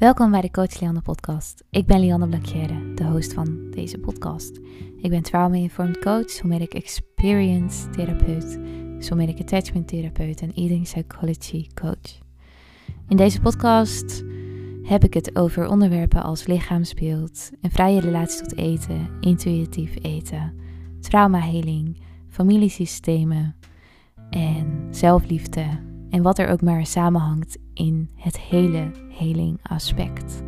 Welkom bij de Coach Lianne podcast. Ik ben Lianne Blakjere, de host van deze podcast. Ik ben trauma-informed coach, somatic experience therapeut, somatic attachment therapeut en eating psychology coach. In deze podcast heb ik het over onderwerpen als lichaamsbeeld, een vrije relatie tot eten, intuïtief eten, traumaheling, familiesystemen en zelfliefde en wat er ook maar samenhangt in het hele aspect.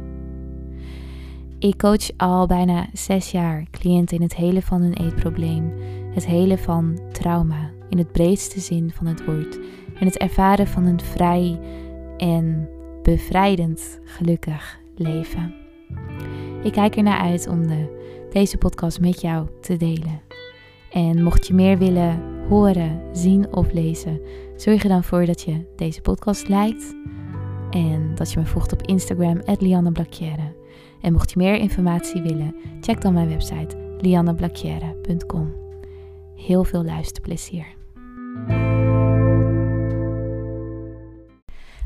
Ik coach al bijna zes jaar cliënten in het hele van hun eetprobleem, het hele van trauma in het breedste zin van het woord en het ervaren van een vrij en bevrijdend gelukkig leven. Ik kijk ernaar uit om de, deze podcast met jou te delen. En mocht je meer willen horen, zien of lezen, zorg er dan voor dat je deze podcast liked en dat je me volgt op Instagram, Lianne En mocht je meer informatie willen, check dan mijn website lianneblacchiere.com. Heel veel luisterplezier.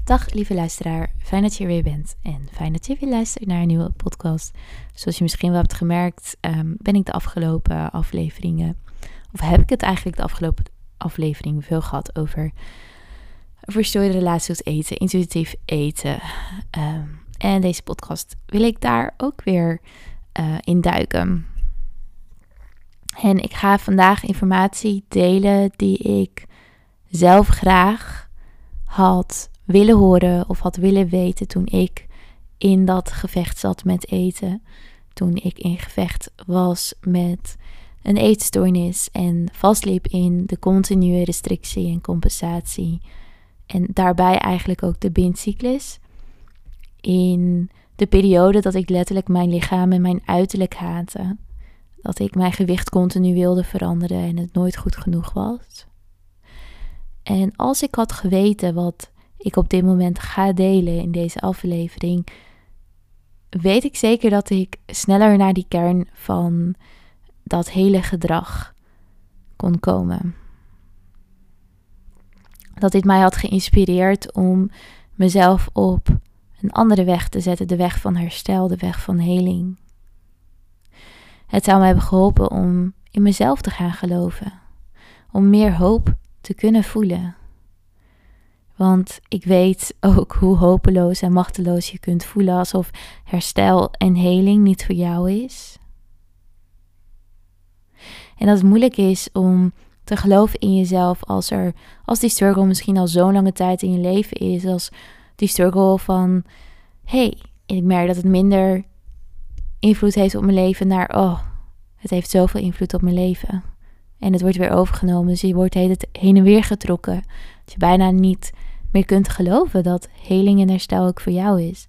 Dag lieve luisteraar, fijn dat je er weer bent en fijn dat je weer luistert naar een nieuwe podcast. Zoals je misschien wel hebt gemerkt, ehm, ben ik de afgelopen afleveringen, of heb ik het eigenlijk de afgelopen afleveringen veel gehad over verstoorde relatie tot eten, intuïtief eten. Ehm, en deze podcast wil ik daar ook weer uh, in duiken. En ik ga vandaag informatie delen die ik zelf graag had willen horen of had willen weten toen ik in dat gevecht zat met eten. Toen ik in gevecht was met een eetstoornis en vastliep in de continue restrictie en compensatie en daarbij eigenlijk ook de bindcyclus. In de periode dat ik letterlijk mijn lichaam en mijn uiterlijk haatte. Dat ik mijn gewicht continu wilde veranderen en het nooit goed genoeg was. En als ik had geweten wat ik op dit moment ga delen in deze aflevering, weet ik zeker dat ik sneller naar die kern van dat hele gedrag kon komen dat dit mij had geïnspireerd om mezelf op een andere weg te zetten, de weg van herstel, de weg van heling. Het zou mij hebben geholpen om in mezelf te gaan geloven, om meer hoop te kunnen voelen. Want ik weet ook hoe hopeloos en machteloos je kunt voelen alsof herstel en heling niet voor jou is. En dat het moeilijk is om te geloven in jezelf als er, als die struggle misschien al zo'n lange tijd in je leven is, als die struggle van, hey, ik merk dat het minder invloed heeft op mijn leven naar, oh, het heeft zoveel invloed op mijn leven. En het wordt weer overgenomen, dus je wordt het heen en weer getrokken. Dat je bijna niet meer kunt geloven dat heling en herstel ook voor jou is.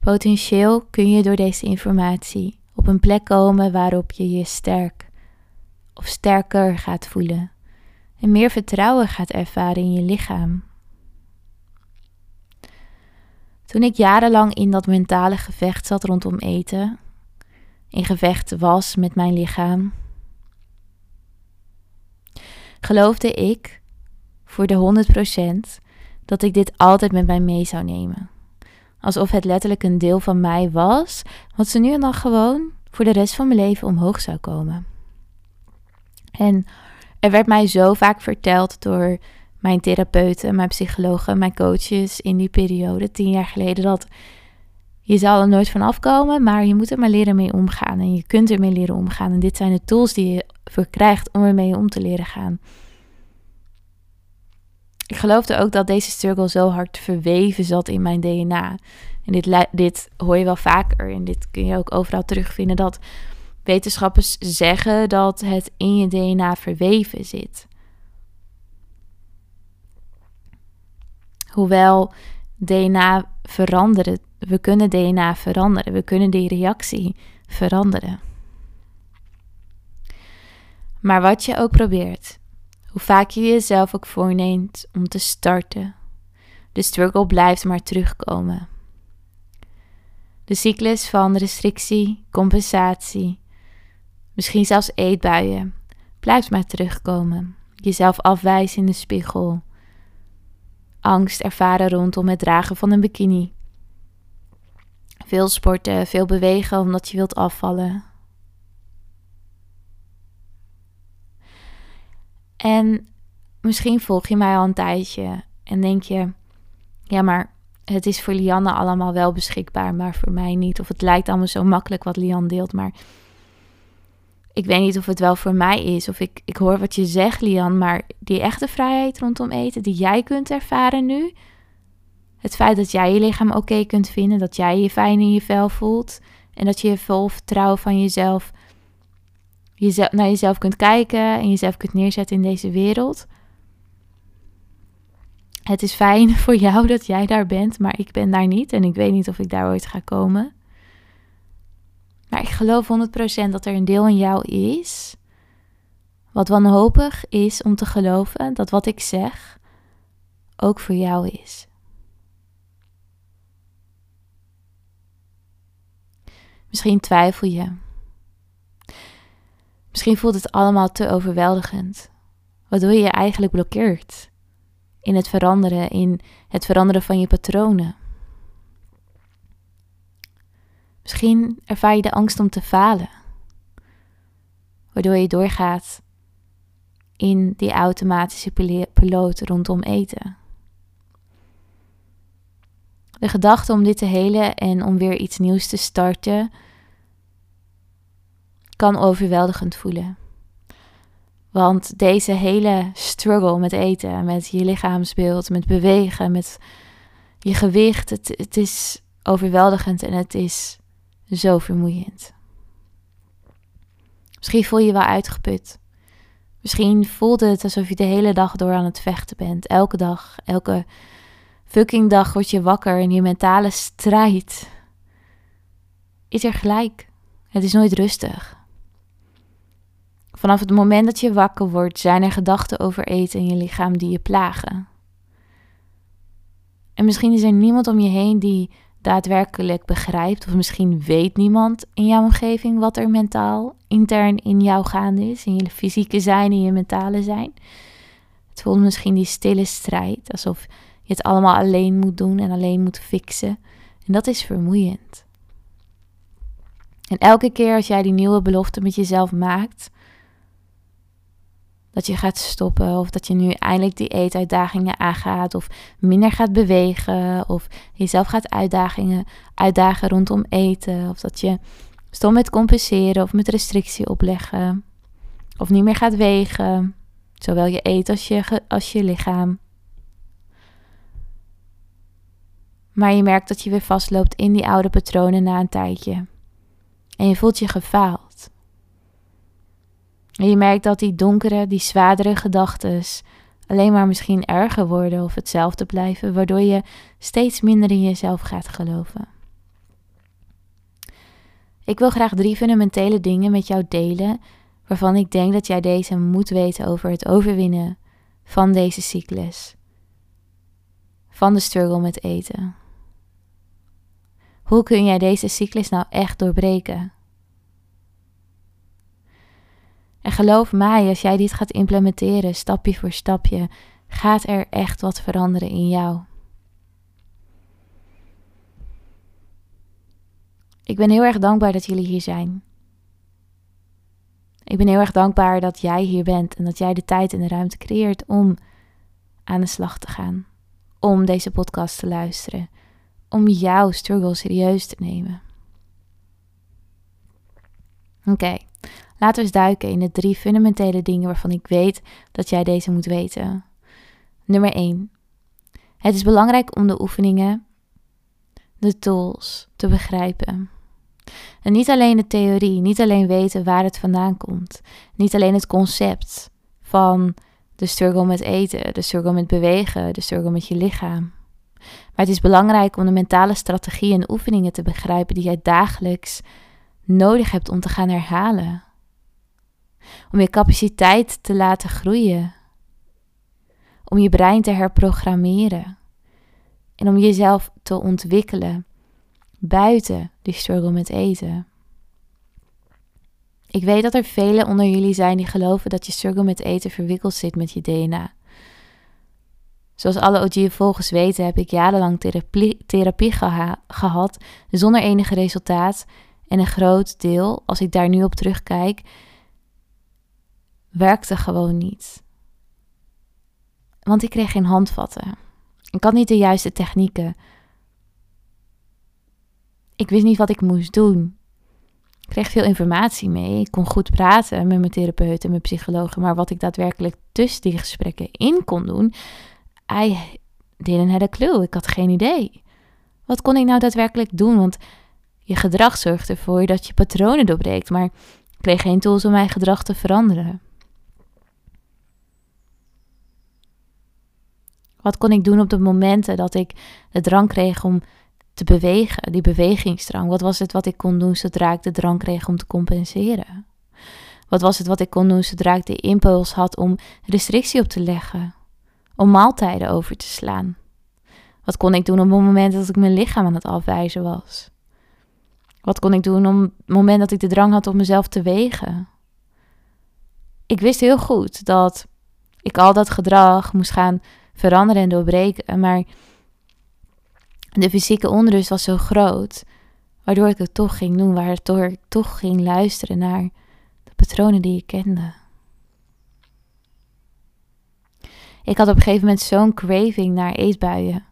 Potentieel kun je door deze informatie op een plek komen waarop je je sterk of sterker gaat voelen en meer vertrouwen gaat ervaren in je lichaam. Toen ik jarenlang in dat mentale gevecht zat rondom eten, in gevecht was met mijn lichaam, geloofde ik voor de 100% dat ik dit altijd met mij mee zou nemen. Alsof het letterlijk een deel van mij was, wat ze nu en dan gewoon voor de rest van mijn leven omhoog zou komen. En er werd mij zo vaak verteld door mijn therapeuten, mijn psychologen, mijn coaches in die periode, tien jaar geleden, dat je zal er nooit van afkomen, maar je moet er maar leren mee omgaan. En je kunt ermee leren omgaan. En dit zijn de tools die je verkrijgt om ermee om te leren gaan. Ik geloofde ook dat deze struggle zo hard verweven zat in mijn DNA. En dit, dit hoor je wel vaker en dit kun je ook overal terugvinden. Dat wetenschappers zeggen dat het in je DNA verweven zit. Hoewel DNA veranderen, we kunnen DNA veranderen, we kunnen die reactie veranderen. Maar wat je ook probeert, hoe vaak je jezelf ook voorneemt om te starten, de struggle blijft maar terugkomen. De cyclus van restrictie, compensatie, misschien zelfs eetbuien, blijft maar terugkomen. Jezelf afwijzen in de spiegel. angst ervaren rondom het dragen van een bikini. Veel sporten, veel bewegen omdat je wilt afvallen. En misschien volg je mij al een tijdje en denk je: ja, maar het is voor Lianne allemaal wel beschikbaar, maar voor mij niet. Of het lijkt allemaal zo makkelijk wat Lian deelt, maar ik weet niet of het wel voor mij is. Of ik, ik hoor wat je zegt, Lian, maar die echte vrijheid rondom eten die jij kunt ervaren nu. Het feit dat jij je lichaam oké kunt vinden, dat jij je fijn in je vel voelt en dat je vol vertrouwen van jezelf, jezelf naar jezelf kunt kijken en jezelf kunt neerzetten in deze wereld. Het is fijn voor jou dat jij daar bent, maar ik ben daar niet en ik weet niet of ik daar ooit ga komen. Maar ik geloof 100% dat er een deel in jou is, wat wanhopig is om te geloven dat wat ik zeg ook voor jou is. Misschien twijfel je. Misschien voelt het allemaal te overweldigend, waardoor je je eigenlijk blokkeert in het veranderen, in het veranderen van je patronen. Misschien ervaar je de angst om te falen, waardoor je doorgaat in die automatische piloot rondom eten. De gedachte om dit te helen en om weer iets nieuws te starten kan overweldigend voelen. Want deze hele struggle met eten, met je lichaamsbeeld, met bewegen, met je gewicht, het, is overweldigend en het is zo vermoeiend. Misschien voel je je wel uitgeput. Misschien voelt het alsof je de hele dag door aan het vechten bent. Elke dag, elke fucking dag word je wakker en je mentale strijd is er gelijk. Het is nooit rustig. Vanaf het moment dat je wakker wordt, zijn er gedachten over eten in je lichaam die je plagen. En misschien is er niemand om je heen die daadwerkelijk begrijpt, of misschien weet niemand in jouw omgeving wat er mentaal intern in jou gaande is, in je fysieke zijn, in je mentale zijn. Het voelt misschien die stille strijd, alsof je het allemaal alleen moet doen en alleen moet fixen. En dat is vermoeiend. En elke keer als jij die nieuwe belofte met jezelf maakt, dat je gaat stoppen of dat je nu eindelijk die eetuitdagingen aangaat of minder gaat bewegen of jezelf gaat uitdagingen, uitdagen rondom eten of dat je stopt met compenseren of met restrictie opleggen of niet meer gaat wegen, zowel je eet als je, als je lichaam. Maar je merkt dat je weer vastloopt in die oude patronen na een tijdje. En je voelt je gefaald. En je merkt dat die donkere, die zwaardere gedachten alleen maar misschien erger worden of hetzelfde blijven, waardoor je steeds minder in jezelf gaat geloven. Ik wil graag drie fundamentele dingen met jou delen, waarvan ik denk dat jij deze moet weten over het overwinnen van deze cyclus. Van de struggle met eten. Hoe kun jij deze cyclus nou echt doorbreken? En geloof mij, als jij dit gaat implementeren, stapje voor stapje, gaat er echt wat veranderen in jou. Ik ben heel erg dankbaar dat jullie hier zijn. Ik ben heel erg dankbaar dat jij hier bent en dat jij de tijd en de ruimte creëert om aan de slag te gaan. Om deze podcast te luisteren. Om jouw struggle serieus te nemen. Oké, Laten we eens duiken in de drie fundamentele dingen waarvan ik weet dat jij deze moet weten. Nummer 1. Het is belangrijk om de oefeningen, de tools te begrijpen. En niet alleen de theorie, niet alleen weten waar het vandaan komt, niet alleen het concept van de struggle met eten, de struggle met bewegen, de struggle met je lichaam. Maar het is belangrijk om de mentale strategieën en oefeningen te begrijpen die jij dagelijks nodig hebt om te gaan herhalen om je capaciteit te laten groeien, om je brein te herprogrammeren en om jezelf te ontwikkelen buiten die struggle met eten. Ik weet dat er velen onder jullie zijn die geloven dat je struggle met eten verwikkeld zit met je DNA. Zoals alle OG-volgers weten heb ik jarenlang therapie, therapie gehad zonder enige resultaat. En een groot deel, als ik daar nu op terugkijk, werkte gewoon niet. Want ik kreeg geen handvatten. Ik had niet de juiste technieken. Ik wist niet wat ik moest doen. Ik kreeg veel informatie mee. Ik kon goed praten met mijn therapeut en mijn psycholoog. Maar wat ik daadwerkelijk tussen die gesprekken in kon doen, I didn't have a clue. Ik had geen idee. Wat kon ik nou daadwerkelijk doen? Want je gedrag zorgt ervoor dat je patronen doorbreekt. Maar ik kreeg geen tools om mijn gedrag te veranderen. Wat kon ik doen op de momenten dat ik de drang kreeg om te bewegen, die bewegingsdrang? Wat was het wat ik kon doen zodra ik de drang kreeg om te compenseren? Wat was het wat ik kon doen zodra ik de impuls had om restrictie op te leggen? Om maaltijden over te slaan? Wat kon ik doen op het moment dat ik mijn lichaam aan het afwijzen was? Wat kon ik doen op het moment dat ik de drang had om mezelf te wegen? Ik wist heel goed dat ik al dat gedrag moest gaan veranderen en doorbreken. Maar de fysieke onrust was zo groot, waardoor ik het toch ging doen, waardoor ik toch ging luisteren naar de patronen die ik kende. Ik had op een gegeven moment zo'n craving naar eetbuien.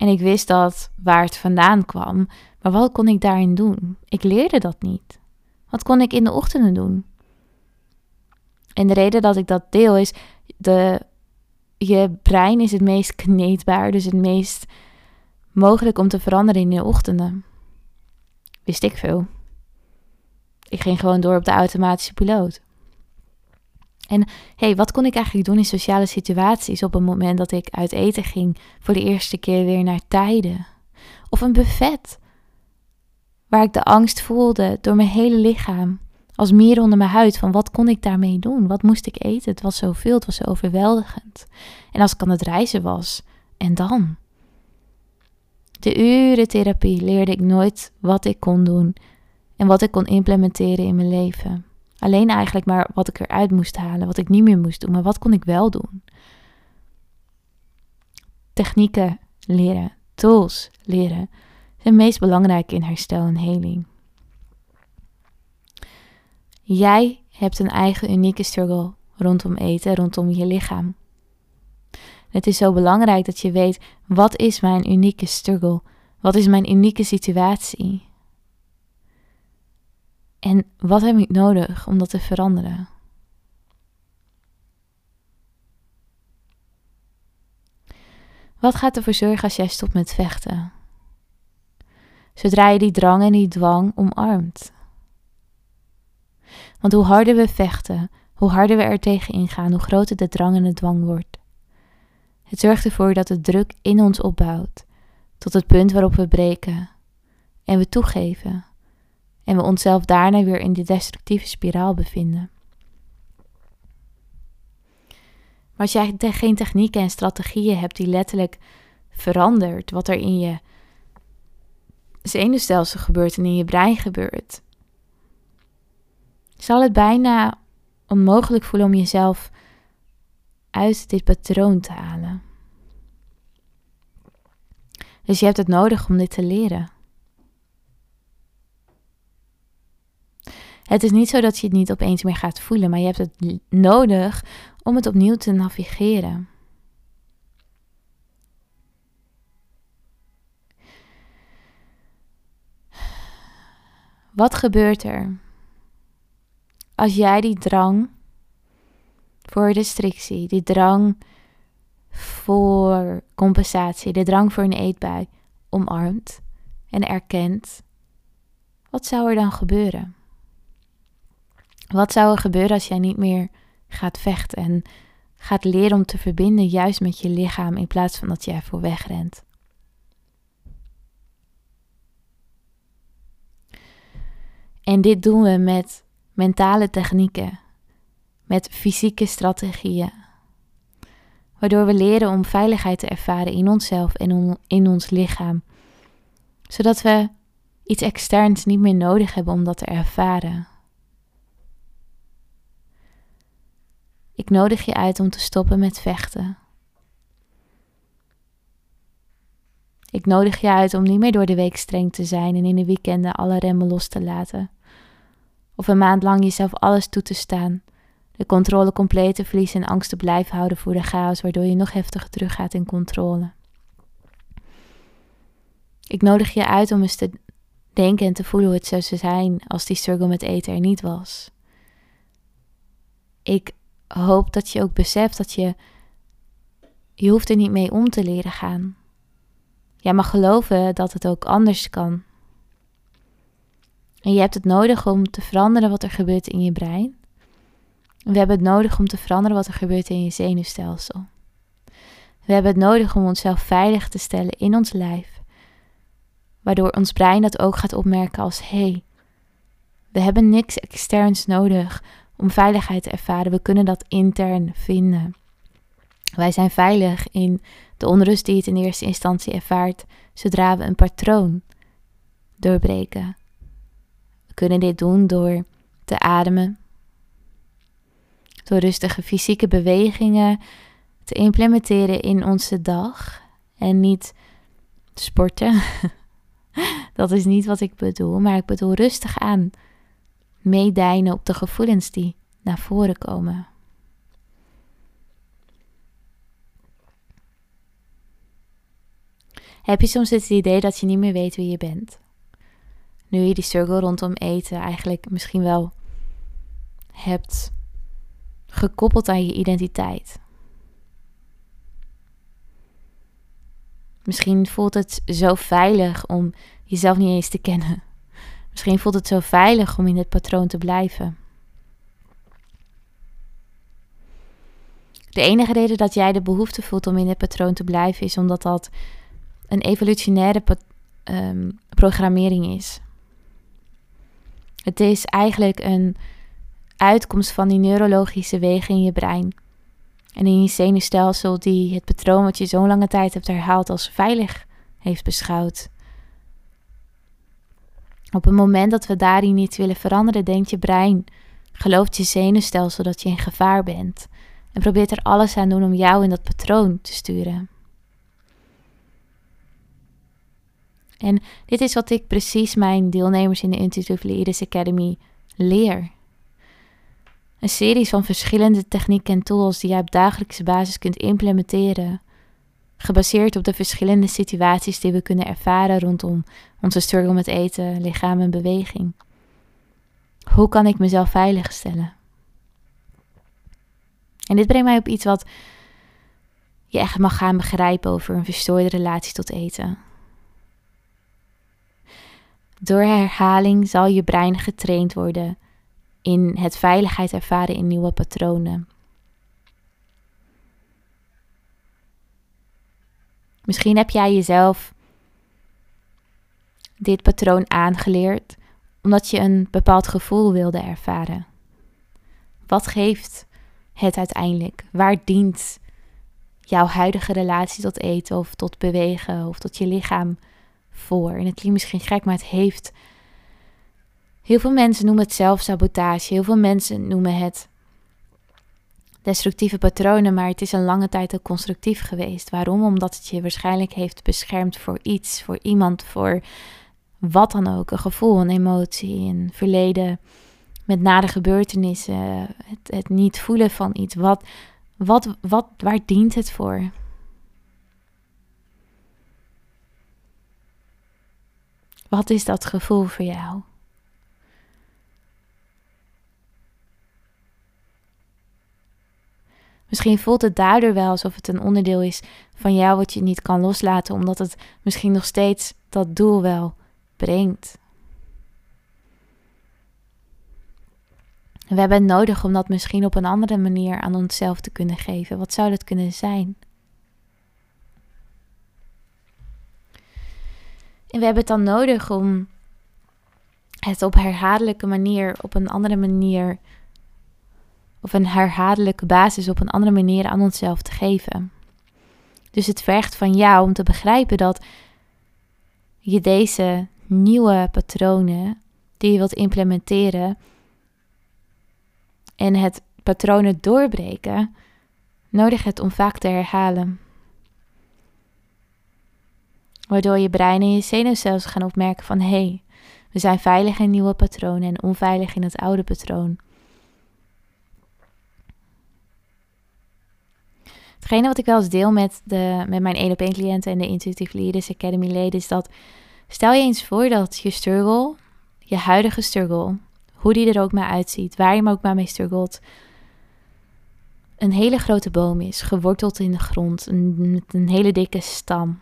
En ik wist dat waar het vandaan kwam, maar wat kon ik daarin doen? Ik leerde dat niet. Wat kon ik in de ochtenden doen? En de reden dat ik dat deel is, de je brein is het meest kneedbaar, dus het meest mogelijk om te veranderen in de ochtenden. Wist ik veel. Ik ging gewoon door op de automatische piloot. En hey, wat kon ik eigenlijk doen in sociale situaties op het moment dat ik uit eten ging voor de eerste keer weer naar tijden? Of een buffet, waar ik de angst voelde door mijn hele lichaam als mier onder mijn huid van wat kon ik daarmee doen? Wat moest ik eten? Het was zoveel, het was zo overweldigend. En als ik aan het reizen was, en dan? De uren therapie leerde ik nooit wat ik kon doen en wat ik kon implementeren in mijn leven. Alleen eigenlijk maar wat ik eruit moest halen, wat ik niet meer moest doen, maar wat kon ik wel doen? Technieken leren, tools leren, zijn meest belangrijk in herstel en heling. Jij hebt een eigen unieke struggle rondom eten, rondom je lichaam. Het is zo belangrijk dat je weet wat is mijn unieke struggle? Wat is mijn unieke situatie? En wat heb ik nodig om dat te veranderen? Wat gaat ervoor zorgen als jij stopt met vechten? Zodra je die drang en die dwang omarmt. Want hoe harder we vechten, hoe harder we er tegen ingaan, hoe groter de drang en de dwang wordt. Het zorgt ervoor dat de druk in ons opbouwt, tot het punt waarop we breken en we toegeven en we onszelf daarna weer in de destructieve spiraal bevinden. Maar als jij geen technieken en strategieën hebt die letterlijk verandert wat er in je zenuwstelsel gebeurt en in je brein gebeurt, zal het bijna onmogelijk voelen om jezelf uit dit patroon te halen. Dus je hebt het nodig om dit te leren. Het is niet zo dat je het niet opeens meer gaat voelen, maar je hebt het nodig om het opnieuw te navigeren. Wat gebeurt er als jij die drang voor restrictie, die drang voor compensatie, de drang voor een eetbui omarmt en erkent, wat zou er dan gebeuren? Wat zou er gebeuren als jij niet meer gaat vechten en gaat leren om te verbinden juist met je lichaam in plaats van dat jij voor wegrent? En dit doen we met mentale technieken, met fysieke strategieën. Waardoor we leren om veiligheid te ervaren in onszelf en in ons lichaam. Zodat we iets externs niet meer nodig hebben om dat te ervaren. Ik nodig je uit om te stoppen met vechten. Ik nodig je uit om niet meer door de week streng te zijn en in de weekenden alle remmen los te laten. Of een maand lang jezelf alles toe te staan. De controle compleet te verliezen en angst te blijven houden voor de chaos, waardoor je nog heftiger teruggaat in controle. Ik nodig je uit om eens te denken en te voelen hoe het zou zijn als die struggle met eten er niet was. Ik hoop dat je ook beseft dat je. Je hoeft er niet mee om te leren gaan. Jij mag geloven dat het ook anders kan. En je hebt het nodig om te veranderen wat er gebeurt in je brein. We hebben het nodig om te veranderen wat er gebeurt in je zenuwstelsel. We hebben het nodig om onszelf veilig te stellen in ons lijf, waardoor ons brein dat ook gaat opmerken als hé, hey, we hebben niks externs nodig om veiligheid te ervaren. We kunnen dat intern vinden. Wij zijn veilig in de onrust die het in eerste instantie ervaart zodra we een patroon doorbreken. We kunnen dit doen door te ademen, door rustige fysieke bewegingen te implementeren in onze dag en niet sporten. Dat is niet wat ik bedoel, maar ik bedoel rustig aan meedijnen op de gevoelens die naar voren komen. Heb je soms het idee dat je niet meer weet wie je bent? Nu je die cirkel rondom eten eigenlijk misschien wel hebt gekoppeld aan je identiteit. Misschien voelt het zo veilig om jezelf niet eens te kennen. Misschien voelt het zo veilig om in het patroon te blijven. De enige reden dat jij de behoefte voelt om in het patroon te blijven is omdat dat een evolutionaire um, programmering is. Het is eigenlijk een uitkomst van die neurologische wegen in je brein en in je zenuwstelsel die het patroon wat je zo'n lange tijd hebt herhaald als veilig heeft beschouwd. Op het moment dat we daarin niet willen veranderen, denkt je brein, gelooft je zenuwstelsel dat je in gevaar bent en probeert er alles aan doen om jou in dat patroon te sturen. En dit is wat ik precies mijn deelnemers in de Intuitive Leaders Academy leer. Een serie van verschillende technieken en tools die je op dagelijkse basis kunt implementeren, gebaseerd op de verschillende situaties die we kunnen ervaren rondom onze struggle met eten, lichaam en beweging. Hoe kan ik mezelf veilig stellen? En dit brengt mij op iets wat je echt mag gaan begrijpen over een verstoorde relatie tot eten. Door herhaling zal je brein getraind worden in het veiligheid ervaren in nieuwe patronen. Misschien heb jij jezelf dit patroon aangeleerd omdat je een bepaald gevoel wilde ervaren. Wat geeft het uiteindelijk? Waar dient jouw huidige relatie tot eten of tot bewegen of tot je lichaam voor? En het klinkt misschien gek, maar het heeft. Heel veel mensen noemen het zelfsabotage. Heel veel mensen noemen het destructieve patronen, maar het is een lange tijd ook constructief geweest. Waarom? Omdat het je waarschijnlijk heeft beschermd voor iets, voor iemand, voor wat dan ook. Een gevoel, een emotie, een verleden met nare gebeurtenissen, het, het niet voelen van iets. Wat, wat, wat, waar dient het voor? Wat is dat gevoel voor jou? Misschien voelt het daardoor wel alsof het een onderdeel is van jou wat je niet kan loslaten, omdat het misschien nog steeds dat doel wel brengt. we hebben het nodig om dat misschien op een andere manier aan onszelf te kunnen geven. Wat zou dat kunnen zijn? En we hebben het dan nodig om het op herhaaldelijke manier, op een andere manier, of een herhaaldelijke basis op een andere manier aan onszelf te geven. Dus het vergt van jou om te begrijpen dat je deze nieuwe patronen die je wilt implementeren en het patronen doorbreken, nodig hebt om vaak te herhalen. Waardoor je brein en je zenuwstelsel gaan opmerken van hé, hey, we zijn veilig in nieuwe patronen en onveilig in het oude patroon. Hetgene wat ik wel eens deel met, de, met mijn 1 op 1 cliënten en de Intuitive Leaders Academy leden is dat stel je eens voor dat je struggle, je huidige struggle, hoe die er ook maar uitziet, waar je hem ook maar mee struggelt, een hele grote boom is, geworteld in de grond, een, met een hele dikke stam.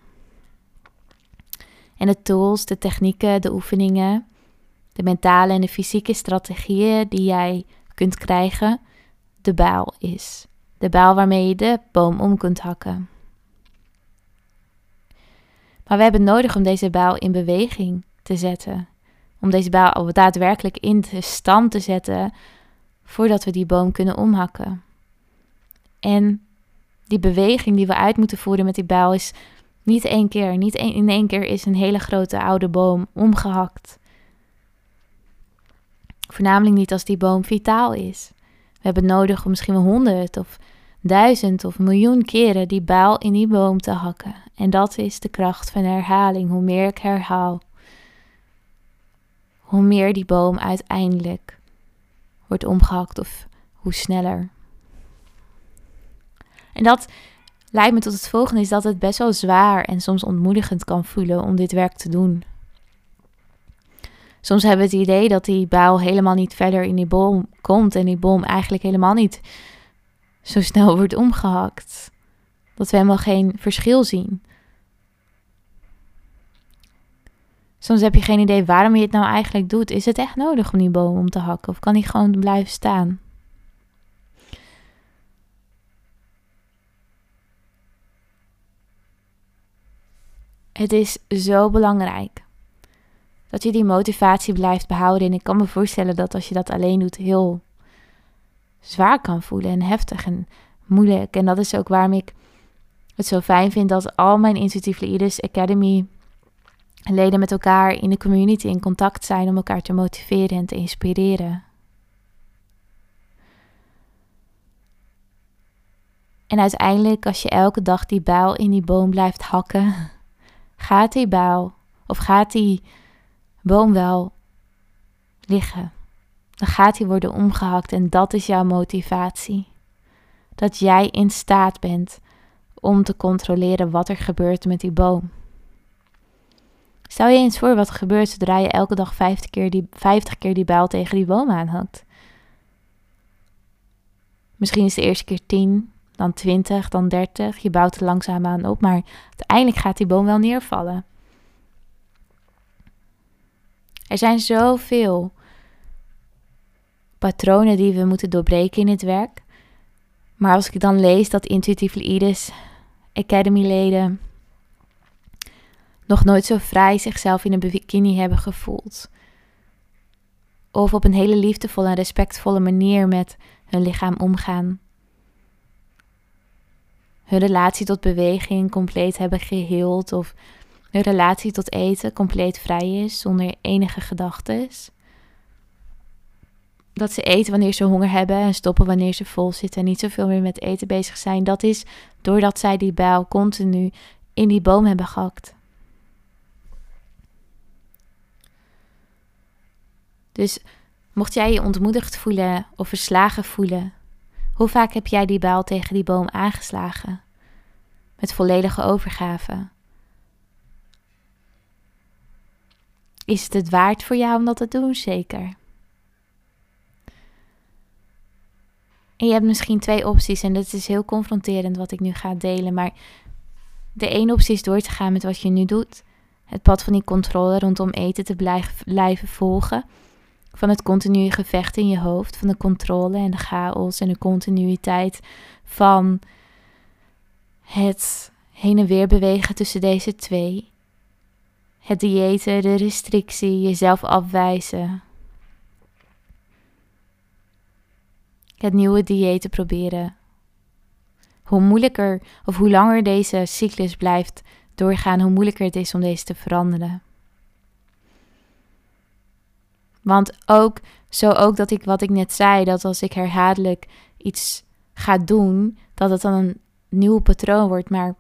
En de tools, de technieken, de oefeningen, de mentale en de fysieke strategieën die jij kunt krijgen, de baal is. De baal waarmee je de boom om kunt hakken. Maar we hebben nodig om deze baal in beweging te zetten. Om deze baal daadwerkelijk in de stand te zetten voordat we die boom kunnen omhakken. En die beweging die we uit moeten voeren met die bijl is niet één keer. Niet in één keer is een hele grote oude boom omgehakt. Voornamelijk niet als die boom vitaal is. We hebben nodig om misschien wel honderd of duizend of miljoen keren die bijl in die boom te hakken. En dat is de kracht van herhaling. Hoe meer ik herhaal, hoe meer die boom uiteindelijk wordt omgehakt of hoe sneller. En dat leidt me tot het volgende: is dat het best wel zwaar en soms ontmoedigend kan voelen om dit werk te doen. Soms hebben we het idee dat die baal helemaal niet verder in die boom komt en die boom eigenlijk helemaal niet zo snel wordt omgehakt. Dat we helemaal geen verschil zien. Soms heb je geen idee waarom je het nou eigenlijk doet. Is het echt nodig om die boom om te hakken of kan die gewoon blijven staan? Het is zo belangrijk dat je die motivatie blijft behouden. En ik kan me voorstellen dat als je dat alleen doet, heel zwaar kan voelen en heftig en moeilijk. En dat is ook waarom ik het zo fijn vind dat al mijn Intuitive Leaders Academy leden met elkaar in de community in contact zijn om elkaar te motiveren en te inspireren. En uiteindelijk, als je elke dag die buil in die boom blijft hakken, gaat die bouw of gaat die boom wel liggen. Dan gaat die worden omgehakt en dat is jouw motivatie. Dat jij in staat bent om te controleren wat er gebeurt met die boom. Stel je eens voor wat er gebeurt zodra je elke dag 50 keer die, 50 keer die bijl tegen die boom aanhakt. Misschien is de eerste keer 10, dan 20, dan 30. Je bouwt er langzaam aan op, maar uiteindelijk gaat die boom wel neervallen. Er zijn zoveel patronen die we moeten doorbreken in het werk. Maar als ik dan lees dat Intuitive Leaders Academy leden nog nooit zo vrij zichzelf in een bikini hebben gevoeld. Of op een hele liefdevolle en respectvolle manier met hun lichaam omgaan hun relatie tot beweging compleet hebben geheeld of hun relatie tot eten compleet vrij is zonder enige gedachtes. Dat ze eten wanneer ze honger hebben en stoppen wanneer ze vol zitten en niet zoveel meer met eten bezig zijn. Dat is doordat zij die bijl continu in die boom hebben gehakt. Dus mocht jij je ontmoedigd voelen of verslagen voelen hoe vaak heb jij die bijl tegen die boom aangeslagen? Met volledige overgave. Is het het waard voor jou om dat te doen? Zeker. En je hebt misschien twee opties en dat is heel confronterend wat ik nu ga delen. Maar de ene optie is door te gaan met wat je nu doet. Het pad van die controle rondom eten te blijven volgen van het continue gevecht in je hoofd, van de controle en de chaos en de continuïteit van het heen en weer bewegen tussen deze twee. Het diëten, de restrictie, jezelf afwijzen. Het nieuwe diëten proberen. Hoe moeilijker of hoe langer deze cyclus blijft doorgaan, hoe moeilijker het is om deze te veranderen. Want ook, zo ook dat ik wat ik net zei, dat als ik herhaaldelijk iets ga doen, dat het dan een nieuw patroon wordt. Maar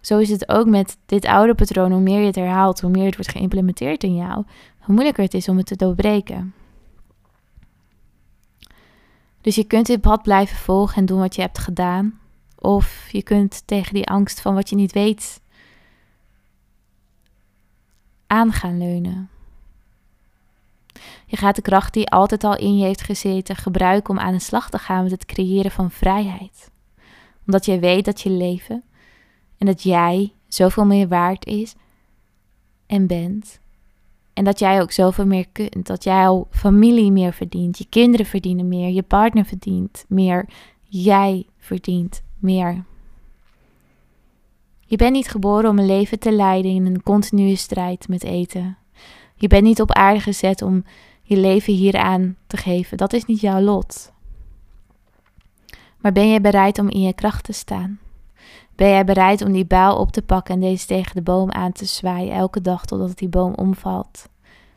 Zo is het ook met dit oude patroon. Hoe meer je het herhaalt, hoe meer het wordt geïmplementeerd in jou, hoe moeilijker het is om het te doorbreken. Dus je kunt dit pad blijven volgen en doen wat je hebt gedaan. Of je kunt tegen die angst van wat je niet weet aan gaan leunen. Je gaat de kracht die altijd al in je heeft gezeten gebruiken om aan de slag te gaan met het creëren van vrijheid. Omdat je weet dat je leven en dat jij zoveel meer waard is en bent. En dat jij ook zoveel meer kunt. Dat jouw familie meer verdient. Je kinderen verdienen meer. Je partner verdient meer. Jij verdient meer. Je bent niet geboren om een leven te leiden in een continue strijd met eten. Je bent niet op aarde gezet om je leven hieraan te geven. Dat is niet jouw lot. Maar ben jij bereid om in je kracht te staan? Ben jij bereid om die bijl op te pakken en deze tegen de boom aan te zwaaien elke dag totdat die boom omvalt?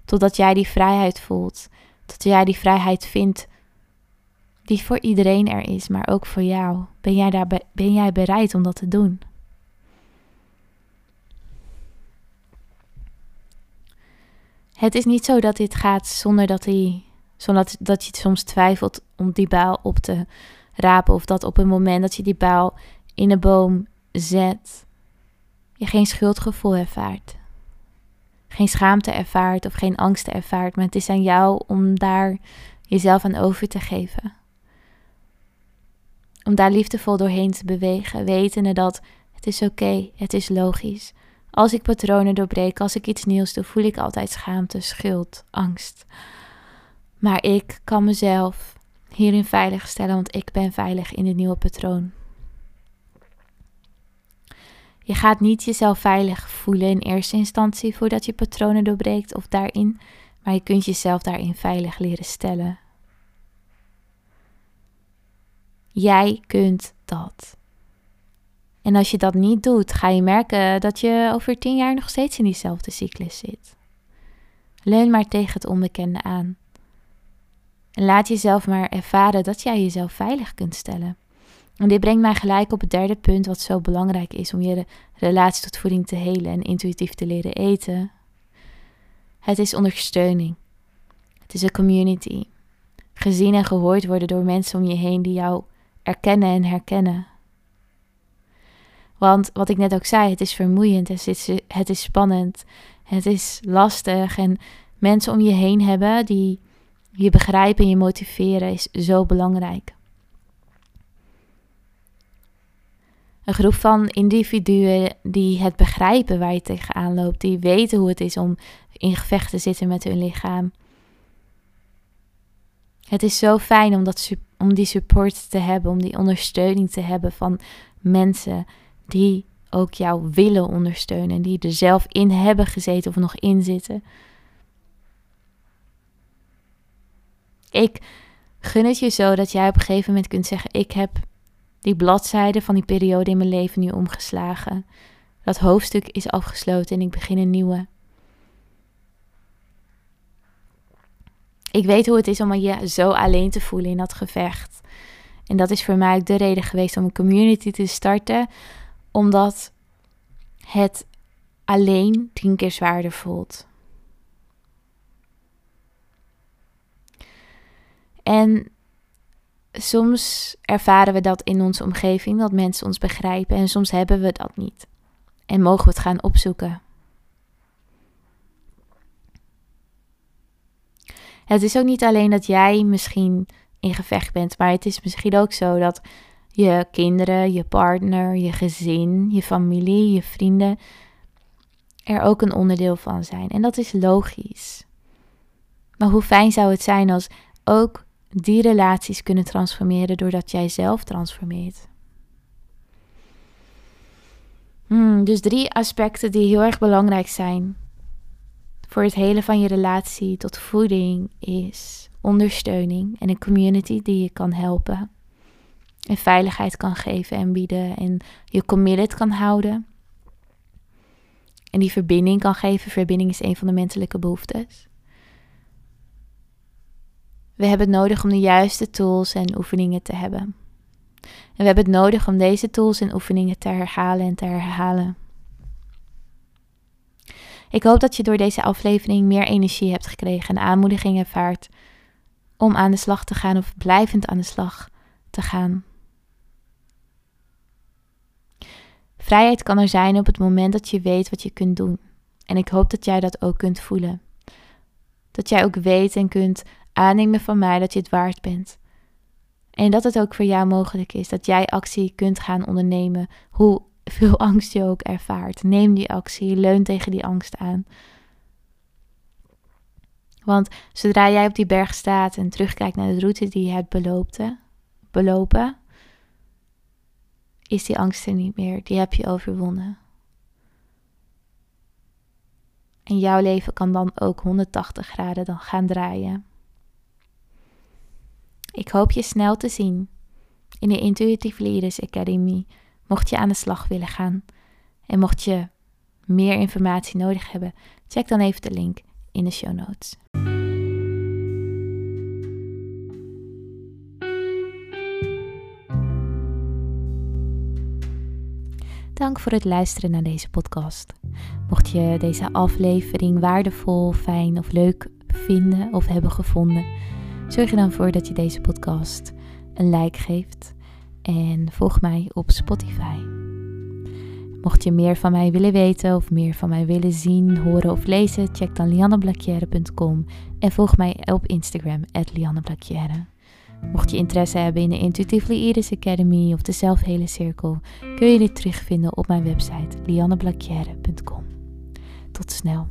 Totdat jij die vrijheid voelt, tot jij die vrijheid vindt die voor iedereen er is, maar ook voor jou. Ben jij, daar, ben jij bereid om dat te doen? Het is niet zo dat dit gaat zonder dat, hij, zonder dat, dat je soms twijfelt om die baal op te rapen. Of dat op een moment dat je die baal in de boom zet, je geen schuldgevoel ervaart. Geen schaamte ervaart of geen angst ervaart. Maar het is aan jou om daar jezelf aan over te geven. Om daar liefdevol doorheen te bewegen, wetende dat het is oké, het is logisch. Als ik patronen doorbreek, als ik iets nieuws doe, voel ik altijd schaamte, schuld, angst. Maar ik kan mezelf hierin veilig stellen, want ik ben veilig in het nieuwe patroon. Je gaat niet jezelf veilig voelen in eerste instantie voordat je patronen doorbreekt of daarin, maar je kunt jezelf daarin veilig leren stellen. Jij kunt dat. En als je dat niet doet, ga je merken dat je over tien jaar nog steeds in diezelfde cyclus zit. Leun maar tegen het onbekende aan. En laat jezelf maar ervaren dat jij jezelf veilig kunt stellen. En dit brengt mij gelijk op het derde punt wat zo belangrijk is om je relatie tot voeding te helen en intuïtief te leren eten. Het is ondersteuning. Het is een community. Gezien en gehoord worden door mensen om je heen die jou erkennen en herkennen. Want wat ik net ook zei, het is vermoeiend, het is, het is spannend, het is lastig. En mensen om je heen hebben die je begrijpen en je motiveren is zo belangrijk. Een groep van individuen die het begrijpen waar je tegenaan loopt, die weten hoe het is om in gevecht te zitten met hun lichaam. Het is zo fijn om, dat, om die support te hebben, om die ondersteuning te hebben van mensen die ook jou willen ondersteunen, die er zelf in hebben gezeten of nog in zitten. Ik gun het je zo dat jij op een gegeven moment kunt zeggen: Ik heb die bladzijde van die periode in mijn leven nu omgeslagen. Dat hoofdstuk is afgesloten en ik begin een nieuwe. Ik weet hoe het is om je zo alleen te voelen in dat gevecht. En dat is voor mij ook de reden geweest om een community te starten omdat het alleen tien keer zwaarder voelt. En soms ervaren we dat in onze omgeving, dat mensen ons begrijpen, en soms hebben we dat niet. En mogen we het gaan opzoeken. Het is ook niet alleen dat jij misschien in gevecht bent, maar het is misschien ook zo dat je kinderen, je partner, je gezin, je familie, je vrienden er ook een onderdeel van zijn. En dat is logisch. Maar hoe fijn zou het zijn als ook die relaties kunnen transformeren doordat jij zelf transformeert? Hmm, dus drie aspecten die heel erg belangrijk zijn voor het hele van je relatie tot voeding is ondersteuning en een community die je kan helpen en veiligheid kan geven en bieden en je committed kan houden. En die verbinding kan geven. Verbinding is een van de menselijke behoeftes. We hebben het nodig om de juiste tools en oefeningen te hebben. En we hebben het nodig om deze tools en oefeningen te herhalen en te herhalen. Ik hoop dat je door deze aflevering meer energie hebt gekregen en aanmoediging ervaart om aan de slag te gaan of blijvend aan de slag te gaan. Vrijheid kan er zijn op het moment dat je weet wat je kunt doen. En ik hoop dat jij dat ook kunt voelen. Dat jij ook weet en kunt aannemen van mij dat je het waard bent. En dat het ook voor jou mogelijk is dat jij actie kunt gaan ondernemen, hoe veel angst je ook ervaart. Neem die actie, leun tegen die angst aan. Want zodra jij op die berg staat en terugkijkt naar de route die je hebt belopen, belopen is die angst er niet meer. Die heb je overwonnen. En jouw leven kan dan ook 180 graden dan gaan draaien. Ik hoop je snel te zien in de Intuitive Leaders Academy, mocht je aan de slag willen gaan. En mocht je meer informatie nodig hebben, check dan even de link in de show notes. Dank voor het luisteren naar deze podcast. Mocht je deze aflevering waardevol, fijn of leuk vinden of hebben gevonden, zorg er dan voor dat je deze podcast een like geeft en volg mij op Spotify. Mocht je meer van mij willen weten of meer van mij willen zien, horen of lezen, check dan lianneblakjere.com en volg mij op Instagram, lianneblakjere. Mocht je interesse hebben in de Intuitively Iris Academy of de Zelfhele Cirkel, kun je dit terugvinden op mijn website lianneblakjere.com. Tot snel.